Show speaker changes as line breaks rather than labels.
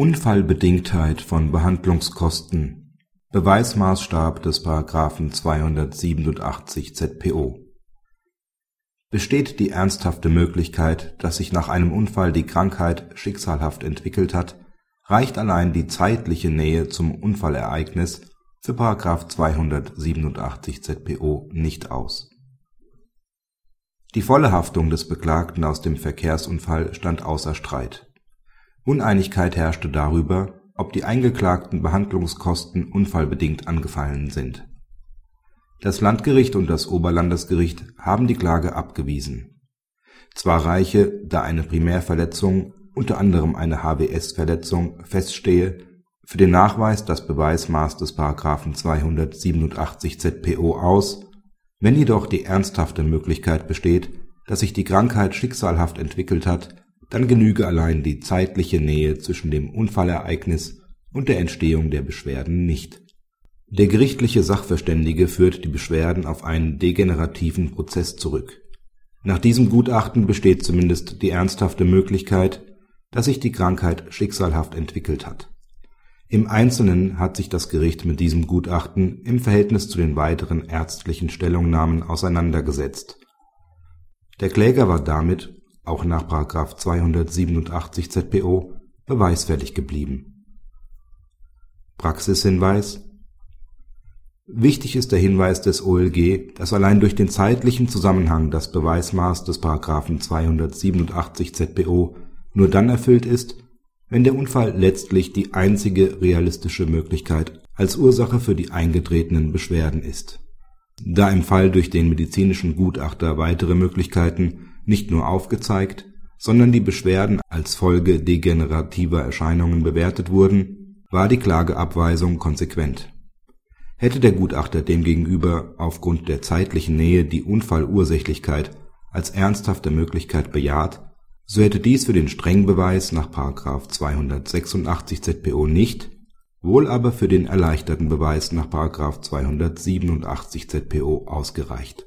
Unfallbedingtheit von Behandlungskosten. Beweismaßstab des § 287 ZPO Besteht die ernsthafte Möglichkeit, dass sich nach einem Unfall die Krankheit schicksalhaft entwickelt hat, reicht allein die zeitliche Nähe zum Unfallereignis für § 287 ZPO nicht aus. Die volle Haftung des Beklagten aus dem Verkehrsunfall stand außer Streit Uneinigkeit herrschte darüber, ob die eingeklagten Behandlungskosten unfallbedingt angefallen sind. Das Landgericht und das Oberlandesgericht haben die Klage abgewiesen. Zwar reiche, da eine Primärverletzung (unter anderem eine HWS-Verletzung) feststehe, für den Nachweis das Beweismaß des § 287 ZPO aus, wenn jedoch die ernsthafte Möglichkeit besteht, dass sich die Krankheit schicksalhaft entwickelt hat dann genüge allein die zeitliche Nähe zwischen dem Unfallereignis und der Entstehung der Beschwerden nicht. Der gerichtliche Sachverständige führt die Beschwerden auf einen degenerativen Prozess zurück. Nach diesem Gutachten besteht zumindest die ernsthafte Möglichkeit, dass sich die Krankheit schicksalhaft entwickelt hat. Im Einzelnen hat sich das Gericht mit diesem Gutachten im Verhältnis zu den weiteren ärztlichen Stellungnahmen auseinandergesetzt. Der Kläger war damit auch nach § 287 ZPO beweisfällig geblieben. Praxishinweis Wichtig ist der Hinweis des OLG, dass allein durch den zeitlichen Zusammenhang das Beweismaß des § 287 ZPO nur dann erfüllt ist, wenn der Unfall letztlich die einzige realistische Möglichkeit als Ursache für die eingetretenen Beschwerden ist. Da im Fall durch den medizinischen Gutachter weitere Möglichkeiten nicht nur aufgezeigt, sondern die Beschwerden als Folge degenerativer Erscheinungen bewertet wurden, war die Klageabweisung konsequent. Hätte der Gutachter demgegenüber aufgrund der zeitlichen Nähe die Unfallursächlichkeit als ernsthafte Möglichkeit bejaht, so hätte dies für den Strengbeweis nach § 286 ZPO nicht, wohl aber für den erleichterten Beweis nach § 287 ZPO ausgereicht